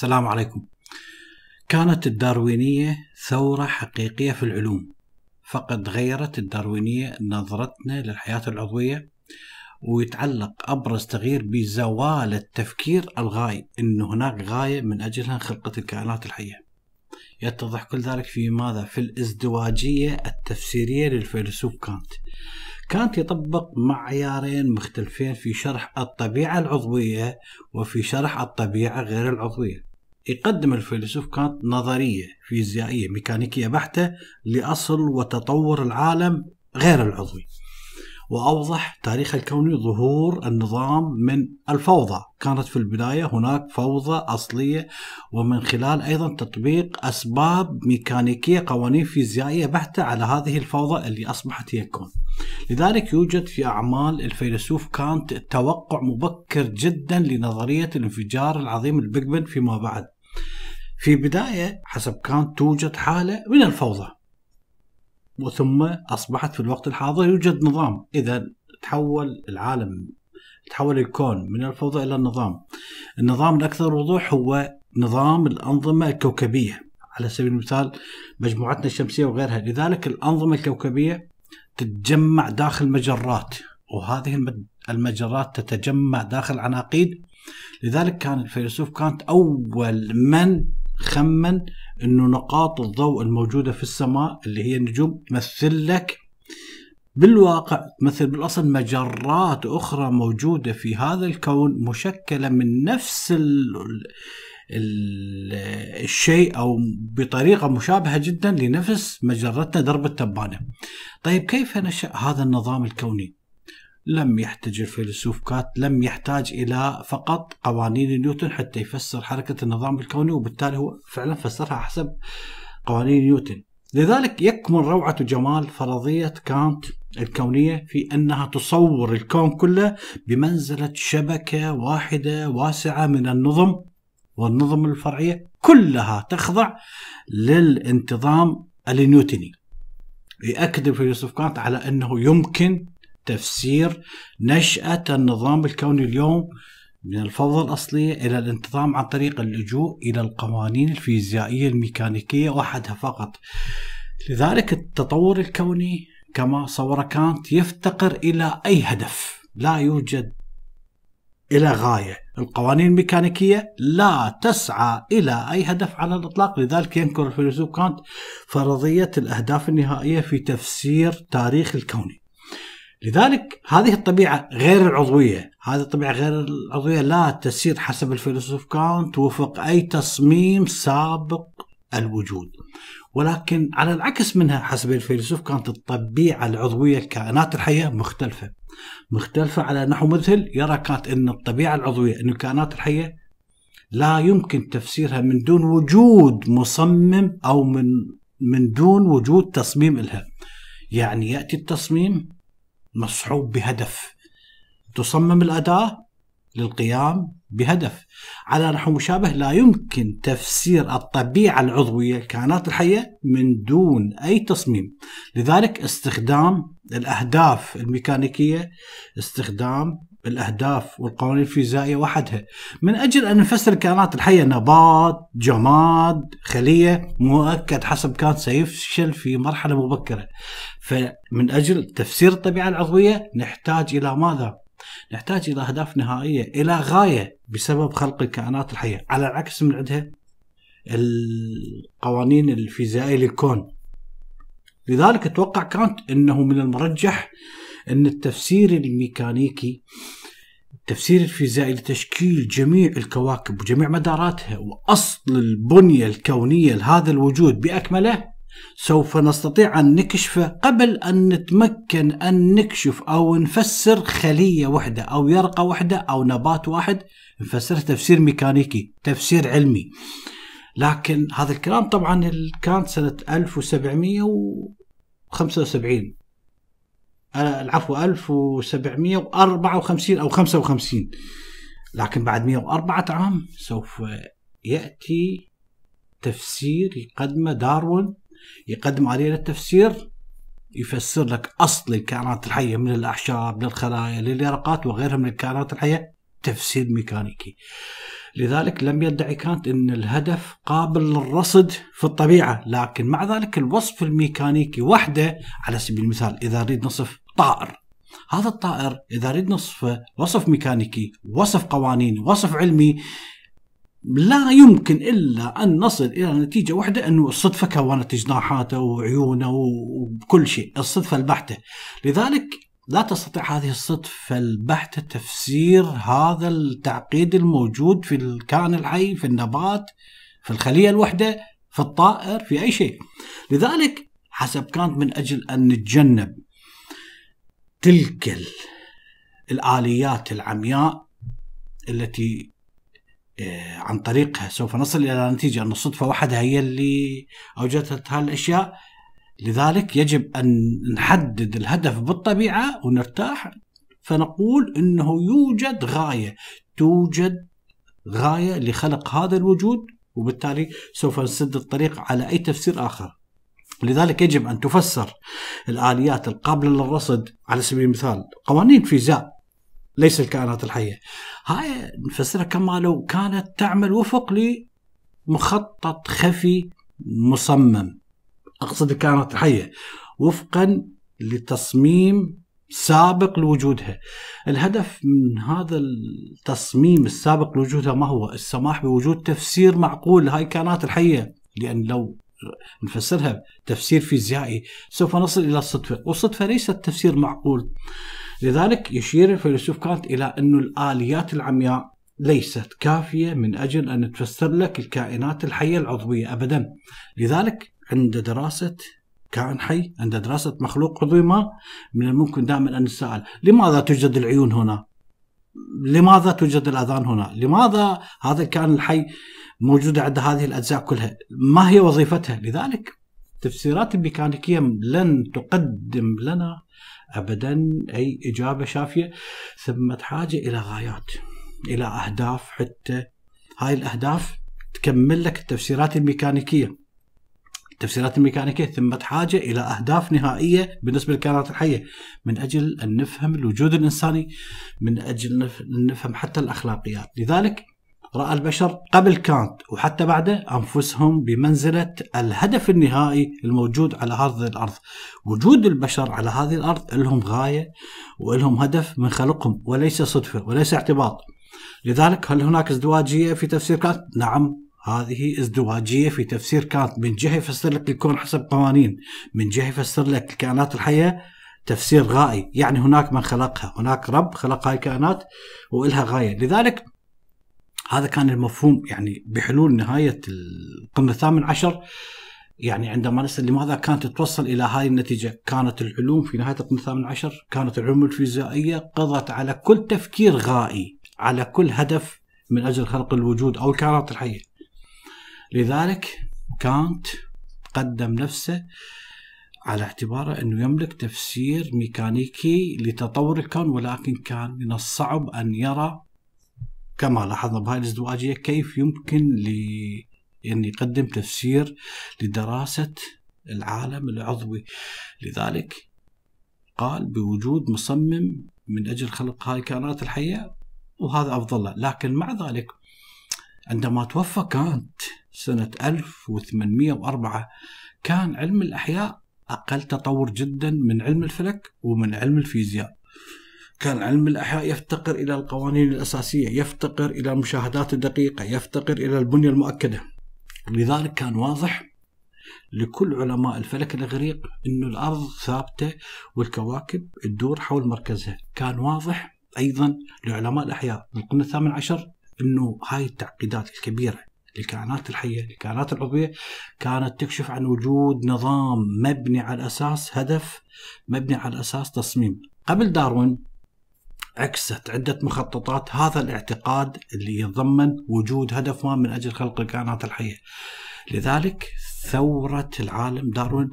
السلام عليكم. كانت الداروينية ثورة حقيقية في العلوم، فقد غيرت الداروينية نظرتنا للحياة العضوية ويتعلق أبرز تغيير بزوال التفكير الغاية، أن هناك غاية من أجلها خلقت الكائنات الحية. يتضح كل ذلك في ماذا؟ في الازدواجية التفسيرية للفيلسوف كانت. كانت يطبق معيارين مختلفين في شرح الطبيعة العضوية وفي شرح الطبيعة غير العضوية. يقدم الفيلسوف كانت نظرية فيزيائية ميكانيكية بحتة لأصل وتطور العالم غير العضوي. وأوضح تاريخ الكوني ظهور النظام من الفوضى. كانت في البداية هناك فوضى أصلية ومن خلال أيضا تطبيق أسباب ميكانيكية قوانين فيزيائية بحتة على هذه الفوضى اللي أصبحت هي الكون. لذلك يوجد في أعمال الفيلسوف كانت توقع مبكر جدا لنظرية الانفجار العظيم البيج بن فيما بعد. في بداية حسب كانت توجد حالة من الفوضى. وثم أصبحت في الوقت الحاضر يوجد نظام. إذا تحول العالم تحول الكون من الفوضى إلى النظام. النظام الأكثر وضوح هو نظام الأنظمة الكوكبية. على سبيل المثال مجموعتنا الشمسية وغيرها. لذلك الأنظمة الكوكبية تتجمع داخل مجرات وهذه المجرات تتجمع داخل عناقيد. لذلك كان الفيلسوف كانت أول من خمن إنه نقاط الضوء الموجودة في السماء اللي هي النجوم تمثل لك بالواقع تمثل بالأصل مجرات أخرى موجودة في هذا الكون مشكلة من نفس ال ال الشيء أو بطريقة مشابهة جدا لنفس مجرتنا درب التبانة. طيب كيف نشأ هذا النظام الكوني؟ لم يحتاج الفيلسوف كات لم يحتاج إلى فقط قوانين نيوتن حتى يفسر حركة النظام الكوني وبالتالي هو فعلا فسرها حسب قوانين نيوتن. لذلك يكمن روعة وجمال فرضية كانت الكونية في أنها تصور الكون كله بمنزلة شبكة واحدة واسعة من النظم والنظم الفرعية كلها تخضع للانتظام النيوتني. يأكد الفيلسوف كانت على أنه يمكن تفسير نشأة النظام الكوني اليوم من الفوضى الأصلية إلى الانتظام عن طريق اللجوء إلى القوانين الفيزيائية الميكانيكية وحدها فقط. لذلك التطور الكوني كما صور كانت يفتقر إلى أي هدف؟ لا يوجد إلى غاية. القوانين الميكانيكية لا تسعى إلى أي هدف على الإطلاق. لذلك ينكر الفيلسوف كانت فرضية الأهداف النهائية في تفسير تاريخ الكوني. لذلك هذه الطبيعة غير العضوية. هذه الطبيعة غير العضوية لا تسير حسب الفيلسوف كانت وفق أي تصميم سابق الوجود. ولكن على العكس منها حسب الفيلسوف كانت الطبيعة العضوية الكائنات الحية مختلفة. مختلفة على نحو مثل يرى كانت أن الطبيعة العضوية أن الكائنات الحية لا يمكن تفسيرها من دون وجود مصمم أو من من دون وجود تصميم لها يعني يأتي التصميم مصحوب بهدف. تصمم الأداة للقيام بهدف. على نحو مشابه لا يمكن تفسير الطبيعة العضوية الكائنات الحية من دون أي تصميم. لذلك استخدام الأهداف الميكانيكية استخدام الأهداف والقوانين الفيزيائية وحدها. من أجل أن نفسر الكائنات الحية نبات جماد خلية مؤكد حسب كان سيفشل في مرحلة مبكرة. فمن أجل تفسير الطبيعة العضوية نحتاج إلى ماذا؟ نحتاج إلى أهداف نهائية إلى غاية بسبب خلق الكائنات الحية. على العكس من عندها القوانين الفيزيائية للكون. لذلك أتوقع كانت إنه من المرجح أن التفسير الميكانيكي التفسير الفيزيائي لتشكيل جميع الكواكب وجميع مداراتها وأصل البنية الكونية لهذا الوجود بأكمله سوف نستطيع أن نكشفه قبل أن نتمكن أن نكشف أو نفسر خلية واحدة أو يرقة واحدة أو نبات واحد. نفسره تفسير ميكانيكي تفسير علمي. لكن هذا الكلام طبعا كان سنة 1775 العفو 1754 أو 55 لكن بعد 104 عام سوف يأتي تفسير يقدمه داروين يقدم آلية للتفسير يفسر لك أصل الكائنات الحية من الأعشاب للخلايا لليرقات وغيرها من الكائنات الحية تفسير ميكانيكي. لذلك لم يدعي كانت أن الهدف قابل للرصد في الطبيعة لكن مع ذلك الوصف الميكانيكي وحده على سبيل المثال إذا نريد نصف طائر هذا الطائر إذا نريد نصفه وصف ميكانيكي وصف قوانين وصف علمي لا يمكن إلا أن نصل إلى نتيجة واحدة إنه الصدفة كونت جناحاته وعيونه وكل شيء، الصدفة البحتة. لذلك لا تستطيع هذه الصدفة البحته تفسير هذا التعقيد الموجود في الكائن الحي، في النبات، في الخلية الوحدة، في الطائر، في أي شيء. لذلك حسب كانت من أجل أن نتجنب تلك الآليات العمياء التي آه، عن طريقها سوف نصل إلى نتيجة أن الصدفة وحدها هي اللي أوجدت هالأشياء لذلك يجب أن نحدد الهدف بالطبيعة ونرتاح فنقول إنه يوجد غاية توجد غاية لخلق هذا الوجود وبالتالي سوف نسد الطريق على أي تفسير آخر. لذلك يجب أن تفسر الآليات القابلة للرصد على سبيل المثال قوانين فيزياء ليس الكائنات الحية. هاي نفسرها كما لو كانت تعمل وفق لمخطط خفي مصمم. أقصد الكائنات الحيه وفقا لتصميم سابق لوجودها. الهدف من هذا التصميم السابق لوجودها ما هو؟ السماح بوجود تفسير معقول لهاي الكائنات الحية، لأن لو نفسرها تفسير فيزيائي سوف نصل إلى الصدفة، والصدفة ليست تفسير معقول. لذلك يشير الفيلسوف كانت إلى أن الآليات العمياء ليست كافية من أجل أن تفسر لك الكائنات الحية العضوية أبدا لذلك عند دراسة كائن حي عند دراسة مخلوق عضوي ما من الممكن دائما أن نسأل لماذا توجد العيون هنا؟ لماذا توجد الأذان هنا؟ لماذا هذا الكائن الحي موجودة عند هذه الأجزاء كلها؟ ما هي وظيفتها؟ لذلك التفسيرات الميكانيكية لن تقدم لنا ابدا أي إجابة شافية ثم حاجة إلى غايات إلى أهداف حتى هاي الأهداف تكمل لك التفسيرات الميكانيكية. التفسيرات الميكانيكية ثم حاجة إلى أهداف نهائية بالنسبة للكائنات الحية من أجل أن نفهم الوجود الإنساني من أجل نفهم حتى الأخلاقيات لذلك رأى البشر قبل كانت وحتى بعده أنفسهم بمنزلة الهدف النهائي الموجود على هذه الأرض. وجود البشر على هذه الأرض لهم غاية ولهم هدف من خلقهم وليس صدفة وليس اعتباط. لذلك هل هناك ازدواجية في تفسير كانت؟ نعم هذه ازدواجية في تفسير كانت من جهة يفسر لك الكون حسب قوانين، من جهة يفسر لك الكائنات الحية تفسير غائي، يعني هناك من خلقها، هناك رب خلق هاي الكائنات وإلها غاية، لذلك هذا كان المفهوم يعني بحلول نهاية القرن الثامن عشر يعني عندما نسأل لماذا كانت توصل إلى هذه النتيجة؟ كانت العلوم في نهاية القرن الثامن عشر كانت العلوم الفيزيائية قضت على كل تفكير غائي على كل هدف من أجل خلق الوجود أو الكائنات الحية. لذلك كانت قدم نفسه على اعتباره أنه يملك تفسير ميكانيكي لتطور الكون ولكن كان من الصعب أن يرى كما لاحظنا بهاي الازدواجية كيف يمكن ل يعني يقدم تفسير لدراسة العالم العضوي. لذلك قال بوجود مصمم من أجل خلق هاي الكائنات الحية وهذا أفضل له. لكن مع ذلك عندما توفى كانت سنة 1804 كان علم الأحياء أقل تطور جدا من علم الفلك ومن علم الفيزياء. كان علم الأحياء يفتقر إلى القوانين الأساسية يفتقر إلى المشاهدات الدقيقة يفتقر إلى البنية المؤكدة. لذلك كان واضح لكل علماء الفلك الإغريق أن الأرض ثابتة والكواكب تدور حول مركزها. كان واضح أيضا لعلماء الأحياء بالقرن الثامن عشر أنه هاي التعقيدات الكبيرة للكائنات الحية الكائنات العضوية كانت تكشف عن وجود نظام مبني على أساس هدف مبني على أساس تصميم. قبل داروين عكست عدة مخططات هذا الاعتقاد اللي يتضمن وجود هدف ما من أجل خلق الكائنات الحية. لذلك ثورة العالم داروين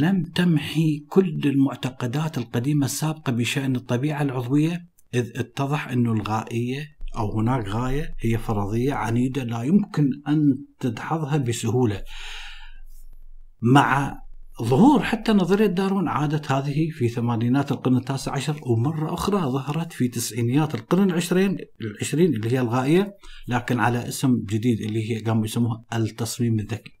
لم تمحي كل المعتقدات القديمة السابقة بشأن الطبيعة العضوية إذ اتضح أن الغائية أو هناك غاية هي فرضية عنيدة لا يمكن أن تدحضها بسهولة. مع ظهور حتى نظرية داروين عادت هذه في ثمانينات القرن التاسع عشر ومرة أخرى ظهرت في تسعينيات القرن العشرين العشرين اللي هي الغائية لكن على اسم جديد اللي هي قاموا يسموها التصميم الذكي.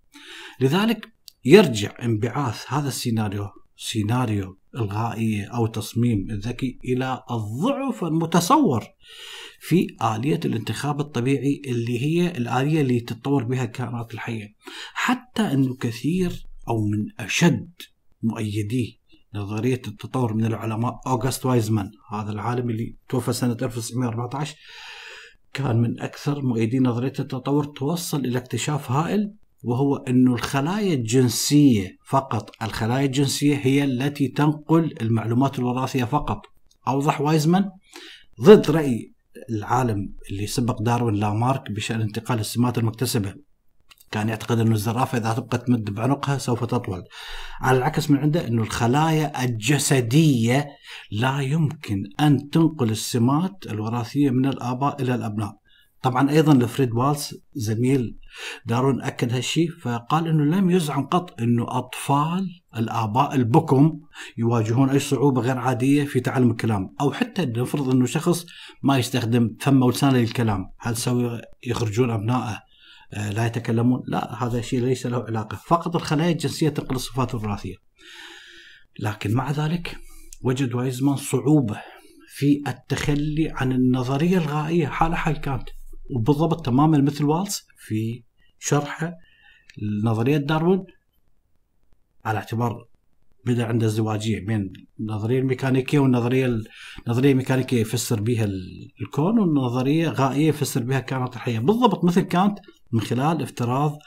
لذلك يرجع انبعاث هذا السيناريو سيناريو الغائية أو تصميم الذكي إلى الضعف المتصور في آلية الانتخاب الطبيعي اللي هي الآلية اللي تتطور بها الكائنات الحية. حتى أنه كثير أو من أشد مؤيدي نظرية التطور من العلماء أوغست وايزمان هذا العالم اللي توفى سنة 1914 كان من أكثر مؤيدي نظرية التطور توصل إلى اكتشاف هائل وهو أن الخلايا الجنسية فقط الخلايا الجنسية هي التي تنقل المعلومات الوراثية فقط. أوضح وايزمان ضد رأي العالم اللي سبق داروين لامارك بشأن انتقال السمات المكتسبة. كان يعتقد أن الزرافة إذا تبقى تمد بعنقها سوف تطول. على العكس من عنده أن الخلايا الجسدية لا يمكن أن تنقل السمات الوراثية من الآباء إلى الأبناء. طبعا أيضا لفريد والز زميل دارون أكد هالشيء فقال إنه لم يزعم قط إنه أطفال الآباء البكم يواجهون أي صعوبة غير عادية في تعلم الكلام أو حتى نفرض إنه شخص ما يستخدم فمه ولسانه للكلام. هل سوي يخرجون أبنائه؟ آه، لا يتكلمون؟ لا هذا الشيء ليس له علاقة فقط الخلايا الجنسية تنقل الصفات الوراثية. لكن مع ذلك وجد وايزمان صعوبة في التخلي عن النظرية الغائية حال حال كانت. وبالضبط تماما مثل والز في شرحه لنظرية داروين على اعتبار بدأ عنده ازدواجيه بين النظريه الميكانيكية والنظريه النظريه الميكانيكيه يفسر بها الكون والنظريه غائية يفسر بها الكائنات الحية. بالضبط مثل كانت من خلال افتراض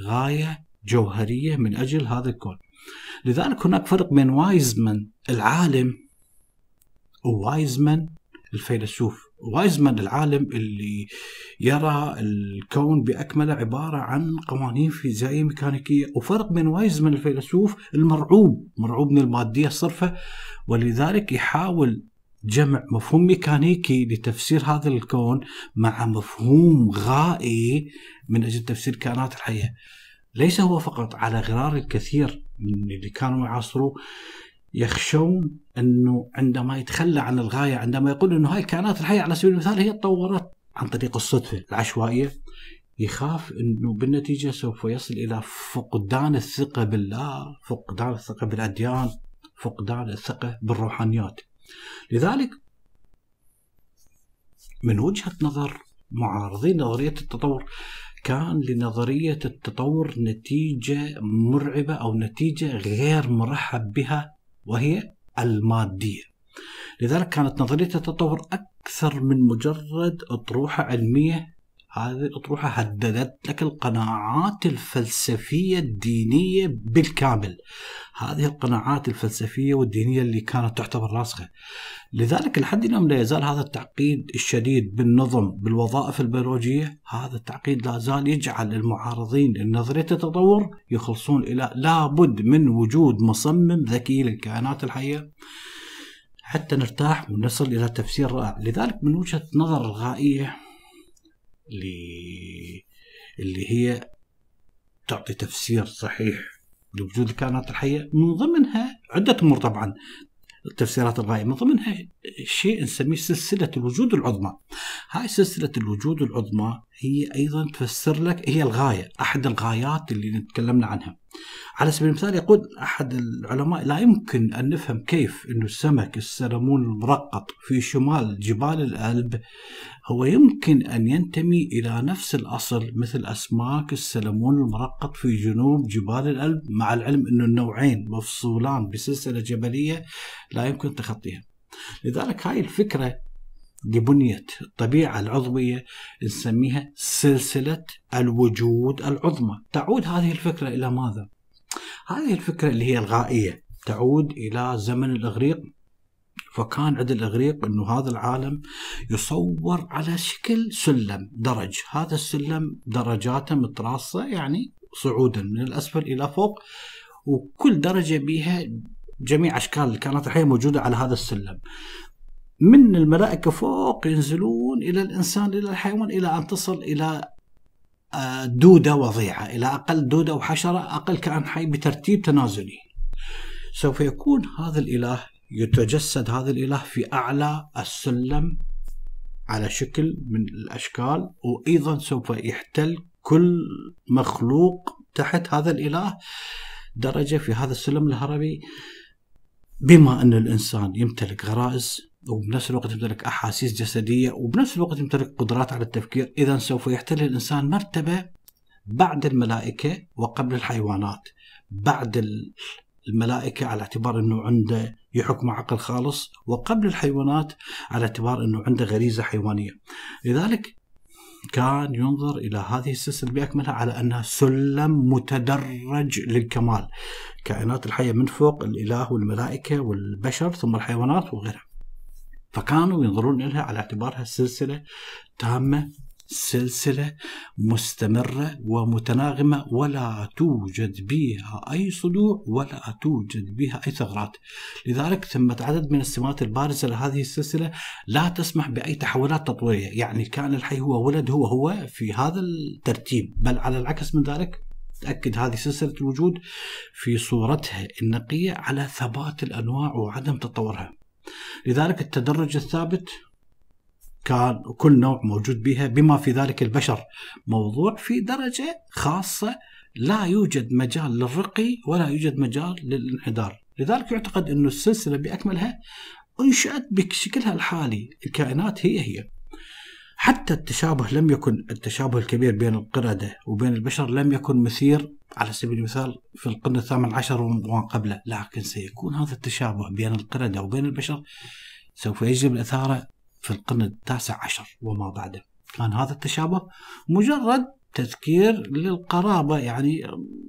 غاية جوهرية من أجل هذا الكون. لذلك هناك فرق بين وايزمان العالم ووايزمان الفيلسوف. وايزمان العالم اللي يرى الكون باكمله عبارة عن قوانين فيزيائية ميكانيكية وفرق بين وايزمان الفيلسوف المرعوب مرعوب من الماديه الصرفة ولذلك يحاول جمع مفهوم ميكانيكي لتفسير هذا الكون مع مفهوم غائي من أجل تفسير الكائنات الحية. ليس هو فقط على غرار الكثير من اللي كانوا يعاصروه يخشون أنه عندما يتخلى عن الغاية عندما يقول أنه هاي الكائنات الحية على سبيل المثال هي تطورت عن طريق الصدفة العشوائية يخاف أنه بالنتيجة سوف يصل إلى فقدان الثقة بالله، فقدان الثقة بالأديان، فقدان الثقة بالروحانيات. لذلك من وجهة نظر معارضين نظرية التطور كان لنظرية التطور نتيجة مرعبة أو نتيجة غير مرحب بها وهي المادية. لذلك كانت نظرية التطور أكثر من مجرد أطروحة علمية هذه الأطروحة هددت لك القناعات الفلسفية الدينية بالكامل. هذه القناعات الفلسفية والدينية اللي كانت تعتبر راسخة. لذلك لحد اليوم لا يزال هذا التعقيد الشديد بالنظم بالوظائف البيولوجية. هذا التعقيد لا زال يجعل المعارضين لنظرية التطور يخلصون إلى لابد من وجود مصمم ذكي للكائنات الحية حتى نرتاح ونصل إلى تفسير رائع. لذلك من وجهة نظر الغائية اللي هي تعطي تفسير صحيح لوجود الكائنات الحية من ضمنها عدة أمور طبعا التفسيرات الغاية من ضمنها شيء نسميه سلسلة الوجود العظمى. هاي سلسلة الوجود العظمى هي أيضا تفسر لك هي الغاية أحد الغايات اللي نتكلمنا عنها. على سبيل المثال يقول أحد العلماء لا يمكن أن نفهم كيف أن السمك السلمون المرقط في شمال جبال الألب هو يمكن أن ينتمي إلى نفس الأصل مثل أسماك السلمون المرقط في جنوب جبال الألب مع العلم أن النوعين مفصولان بسلسلة جبلية لا يمكن تخطيها. لذلك هاي الفكرة لبنية الطبيعة العضوية نسميها سلسلة الوجود العظمى. تعود هذه الفكرة إلى ماذا؟ هذه الفكرة اللي هي الغائية. تعود إلى زمن الإغريق فكان عند الإغريق أنه هذا العالم يصور على شكل سلم درج. هذا السلم درجاته متراصة يعني صعودا من الأسفل إلى فوق وكل درجة بها جميع أشكال الكائنات الحية موجودة على هذا السلم. من الملائكة فوق ينزلون إلى الإنسان إلى الحيوان إلى أن تصل إلى آه، دودة وضيعة إلى أقل دودة وحشرة أقل كائن حي بترتيب تنازلي. سوف يكون هذا الإله يتجسد هذا الإله في أعلى السلم على شكل من الأشكال وأيضا سوف يحتل كل مخلوق تحت هذا الإله درجة في هذا السلم الهرمي بما أن الإنسان يمتلك غرائز وبنفس الوقت يمتلك أحاسيس جسدية وبنفس الوقت يمتلك قدرات على التفكير. إذا سوف يحتل الإنسان مرتبة بعد الملائكة وقبل الحيوانات. بعد الملائكة على اعتبار أنه عنده يحكم عقل خالص وقبل الحيوانات على اعتبار أنه عنده غريزة حيوانية. لذلك كان ينظر إلى هذه السلسلة بأكملها على أنها سلم متدرج للكمال. كائنات الحية من فوق الإله والملائكة والبشر ثم الحيوانات وغيرها. فكانوا ينظرون لها على اعتبارها سلسلة تامة سلسلة مستمرة ومتناغمة ولا توجد بها أي صدوع ولا توجد بها أي ثغرات. لذلك ثمة عدد من السمات البارزة لهذه السلسلة لا تسمح بأي تحولات تطويرية. يعني كان الحي هو ولد هو هو في هذا الترتيب. بل على العكس من ذلك تأكد هذه سلسلة الوجود في صورتها النقية على ثبات الأنواع وعدم تطورها. لذلك التدرج الثابت كان كل نوع موجود بها بما في ذلك البشر. موضوع في درجة خاصة لا يوجد مجال للرقي ولا يوجد مجال للانحدار. لذلك يعتقد أن السلسلة بأكملها أنشأت بشكلها الحالي. الكائنات هي هي. حتى التشابه لم يكن التشابه الكبير بين القردة وبين البشر لم يكن مثير على سبيل المثال في القرن الثامن عشر وما قبله لكن سيكون هذا التشابه بين القردة وبين البشر سوف يجلب الإثارة في القرن التاسع عشر وما بعده. كان هذا التشابه مجرد تذكير للقرابة يعني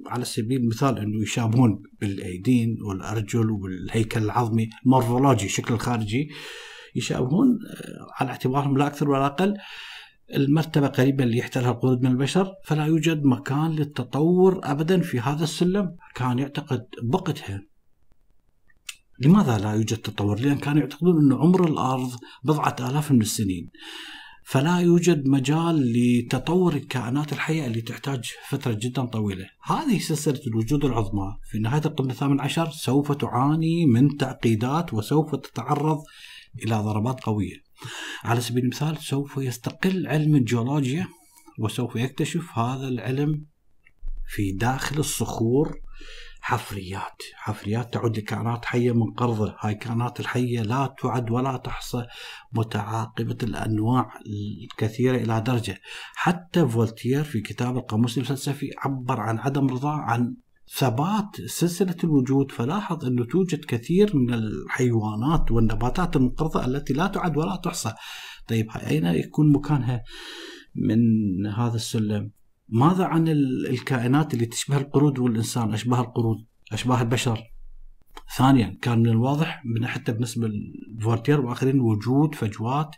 على سبيل المثال أنه يشابهون بالأيدين والأرجل والهيكل العظمي المورفولوجي الشكل الخارجي. يشابهون آه، على اعتبارهم لا أكثر ولا أقل المرتبة قريبة اللي يحتلها القرود من البشر فلا يوجد مكان للتطور أبدا في هذا السلم كان يعتقد بوقتها لماذا لا يوجد تطور؟ لأن كانوا يعتقدون أن عمر الأرض بضعة آلاف من السنين. فلا يوجد مجال لتطور الكائنات الحية اللي تحتاج فترة جدا طويلة. هذه سلسلة الوجود العظمى. في نهاية القرن الثامن عشر سوف تعاني من تعقيدات وسوف تتعرض إلى ضربات قوية. على سبيل المثال سوف يستقل علم الجيولوجيا وسوف يكتشف هذا العلم في داخل الصخور حفريات. حفريات تعد لكائنات حية منقرضة هاي الكائنات الحية لا تعد ولا تحصى متعاقبة الأنواع الكثيرة إلى درجة. حتى فولتير في كتاب القاموس الفلسفي عبر عن عدم رضاه عن ثبات سلسلة الوجود. فلاحظ أنه توجد كثير من الحيوانات والنباتات المنقرضة التي لا تعد ولا تحصى. طيب أين يكون مكانها من هذا السلم؟ ماذا عن الكائنات اللي تشبه القرود والإنسان أشباه القرود أشباه البشر؟ ثانيا كان من الواضح من حتى بالنسبة لفورتير وآخرين وجود فجوات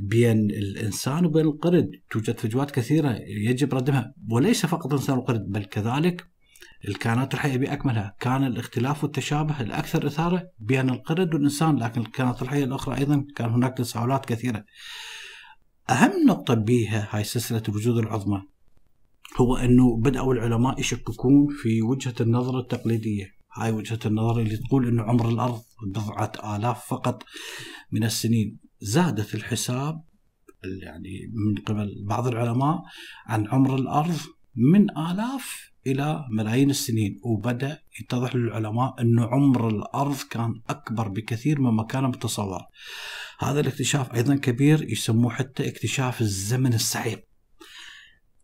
بين الإنسان وبين القرد. توجد فجوات كثيرة يجب ردمها. وليس فقط الإنسان والقرد بل كذلك الكائنات الحية بأكملها كان الاختلاف والتشابه الأكثر إثارة بين القرد والإنسان لكن الكائنات الحية الأخرى أيضا كان هناك تساؤلات كثيرة. أهم نقطة بها هاي سلسلة الوجود العظمى هو أنه بدأوا العلماء يشككون في وجهة النظر التقليدية. هاي وجهة النظر اللي تقول أنه عمر الأرض بضعة آلاف فقط من السنين. زادت الحساب يعني من قبل بعض العلماء عن عمر الأرض من آلاف إلى ملايين السنين. وبدأ يتضح للعلماء أن عمر الأرض كان أكبر بكثير مما كان متصور. هذا الاكتشاف أيضا كبير يسموه حتى اكتشاف الزمن السعيد.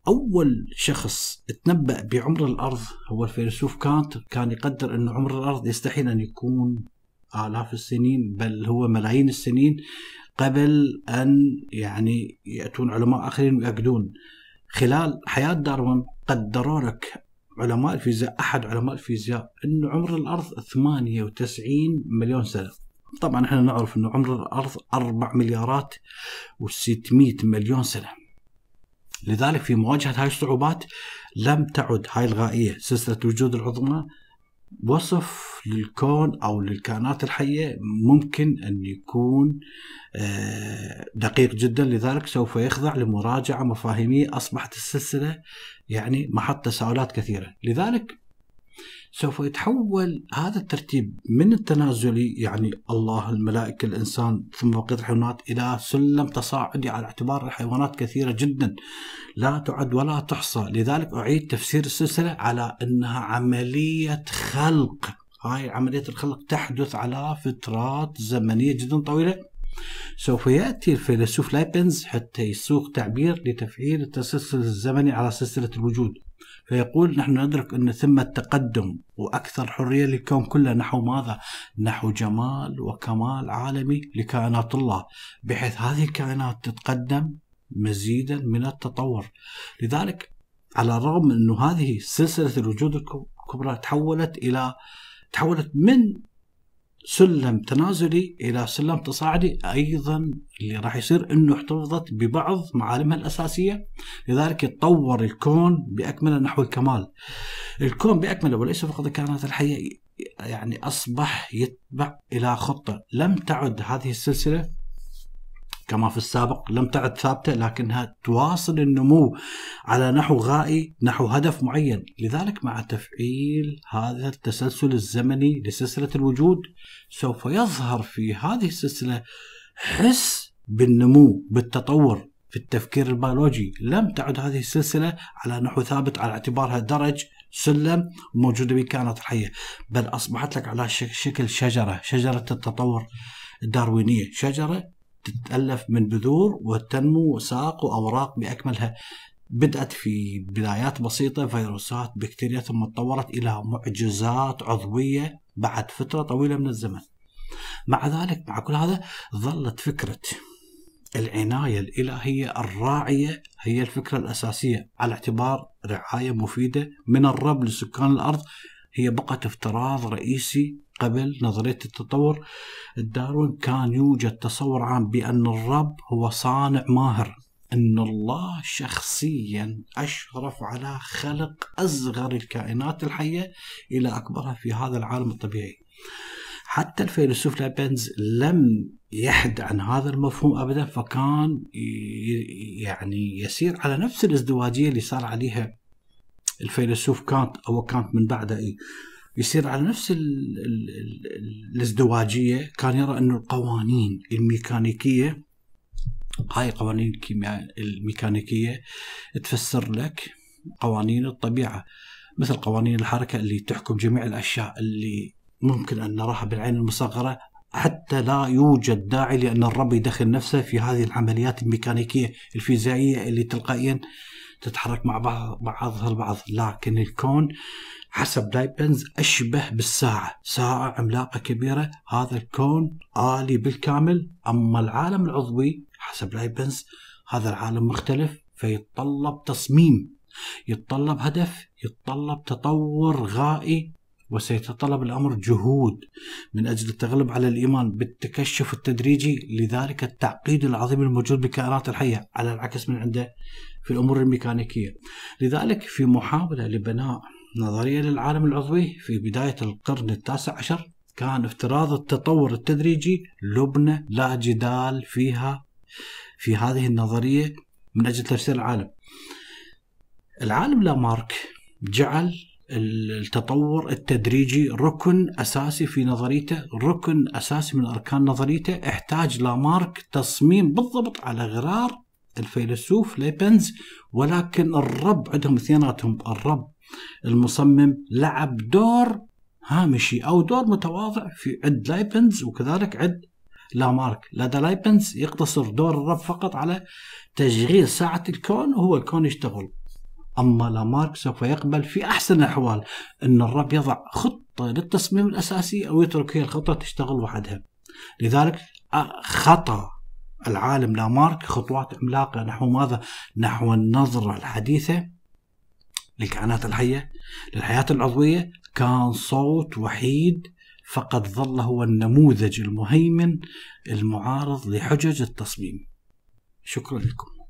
أول شخص تنبأ بعمر الأرض هو الفيلسوف كانت كان يقدر أن عمر الأرض يستحيل أن يكون آلاف السنين بل هو ملايين السنين قبل أن يعني يأتون علماء آخرين ويأكدون. خلال حياة داروين قدروا لك علماء الفيزياء أحد علماء الفيزياء أن عمر الأرض 98 مليون سنة. طبعا إحنا نعرف أن عمر الأرض 4 مليارات و600 مليون سنة. لذلك في مواجهة هاي الصعوبات لم تعد هاي الغائية. سلسلة وجود العظمى وصف للكون أو للكائنات الحية ممكن أن يكون آه، دقيق جدا. لذلك سوف يخضع لمراجعة مفاهيمية أصبحت السلسلة يعني محط تساؤلات كثيرة. لذلك سوف يتحول هذا الترتيب من التنازلي يعني الله الملائكة الإنسان ثم بقية الحيوانات إلى سلم تصاعدي على اعتبار الحيوانات كثيرة جدا. لا تعد ولا تحصى. لذلك أعيد تفسير السلسلة على أنها عملية خلق. هاي عملية الخلق تحدث على فترات زمنية جدا طويلة. سوف يأتي الفيلسوف لايبنز حتى يسوق تعبير لتفعيل التسلسل الزمني على سلسلة الوجود. فيقول نحن ندرك أن ثم تقدم وأكثر حرية للكون كله نحو ماذا؟ نحو جمال وكمال عالمي لكائنات الله. بحيث هذه الكائنات تتقدم مزيدا من التطور. لذلك على الرغم من أنه هذه سلسلة الوجود الكبرى تحولت إلى تحولت من سلم تنازلي إلى سلم تصاعدي. أيضا اللي راح يصير إنه احتفظت ببعض معالمها الأساسية. لذلك يتطور الكون بأكمله نحو الكمال. الكون بأكمله وليس فقط الكائنات الحيه يعني أصبح يتبع إلى خطة، لم تعد هذه السلسلة كما في السابق لم تعد ثابتة لكنها تواصل النمو على نحو غائي نحو هدف معين. لذلك مع تفعيل هذا التسلسل الزمني لسلسلة الوجود سوف يظهر في هذه السلسلة حس بالنمو بالتطور في التفكير البيولوجي. لم تعد هذه السلسلة على نحو ثابت على اعتبارها درج سلم موجودة بكائنات الحية بل أصبحت لك على شكل شجرة شجرة التطور الداروينية شجرة تتألف من بذور وتنمو ساق وأوراق بأكملها. بدأت في بدايات بسيطة فيروسات بكتيريا ثم تطورت إلى معجزات عضوية بعد فترة طويلة من الزمن. مع ذلك مع كل هذا ظلت فكرة العناية الإلهية الراعية هي الفكرة الأساسية. على اعتبار رعاية مفيدة من الرب لسكان الأرض هي بقت افتراض رئيسي قبل نظرية التطور داروين كان يوجد تصور عام بأن الرب هو صانع ماهر أن الله شخصيا أشرف على خلق أصغر الكائنات الحية إلى أكبرها في هذا العالم الطبيعي. حتى الفيلسوف لابنز لم يحد عن هذا المفهوم ابدا فكان يعني يسير على نفس الازدواجية اللي صار عليها الفيلسوف كانت أو كانت من بعده إيه يصير على نفس ال ال ال الازدواجية كان يرى إنه القوانين الميكانيكية هاي قوانين الكيمياء الميكانيكية تفسر لك قوانين الطبيعة مثل قوانين الحركة اللي تحكم جميع الأشياء اللي ممكن أن نراها بالعين المصغرة حتى لا يوجد داعي لأن الرب يدخل نفسه في هذه العمليات الميكانيكية الفيزيائية اللي تلقائيا تتحرك مع بعض بعضها البعض. لكن الكون حسب لايبنز أشبه بالساعة. ساعة عملاقة كبيرة هذا الكون آلي بالكامل. أما العالم العضوي حسب لايبنز هذا العالم مختلف فيتطلب تصميم يتطلب هدف يتطلب تطور غائي وسيتطلب الأمر جهود. من أجل التغلب على الإيمان بالتكشف التدريجي لذلك التعقيد العظيم الموجود بالكائنات الحية على العكس من عنده في الأمور الميكانيكية. لذلك في محاولة لبناء نظرية للعالم العضوي في بداية القرن التاسع عشر كان افتراض التطور التدريجي لبنة لا جدال فيها في هذه النظرية من أجل تفسير العالم. العالم لامارك جعل التطور التدريجي ركن أساسي في نظريته، ركن أساسي من أركان نظريته، احتاج لامارك تصميم بالضبط على غرار الفيلسوف لايبنز ولكن الرب عندهم اثنيناتهم الرب المصمم لعب دور هامشي أو دور متواضع في عند لايبنز وكذلك عند لامارك. لدى لايبنز يقتصر دور الرب فقط على تشغيل ساعة الكون وهو الكون يشتغل. أما لامارك سوف يقبل في أحسن الأحوال أن الرب يضع خطة للتصميم الأساسي أو يترك هي الخطة تشتغل وحدها. لذلك خطأ العالم لامارك خطوات عملاقة. نحو ماذا؟ نحو النظرة الحديثة. للكائنات الحية للحياة العضوية كان صوت وحيد فقد ظل هو النموذج المهيمن المعارض لحجج التصميم. شكرا لكم.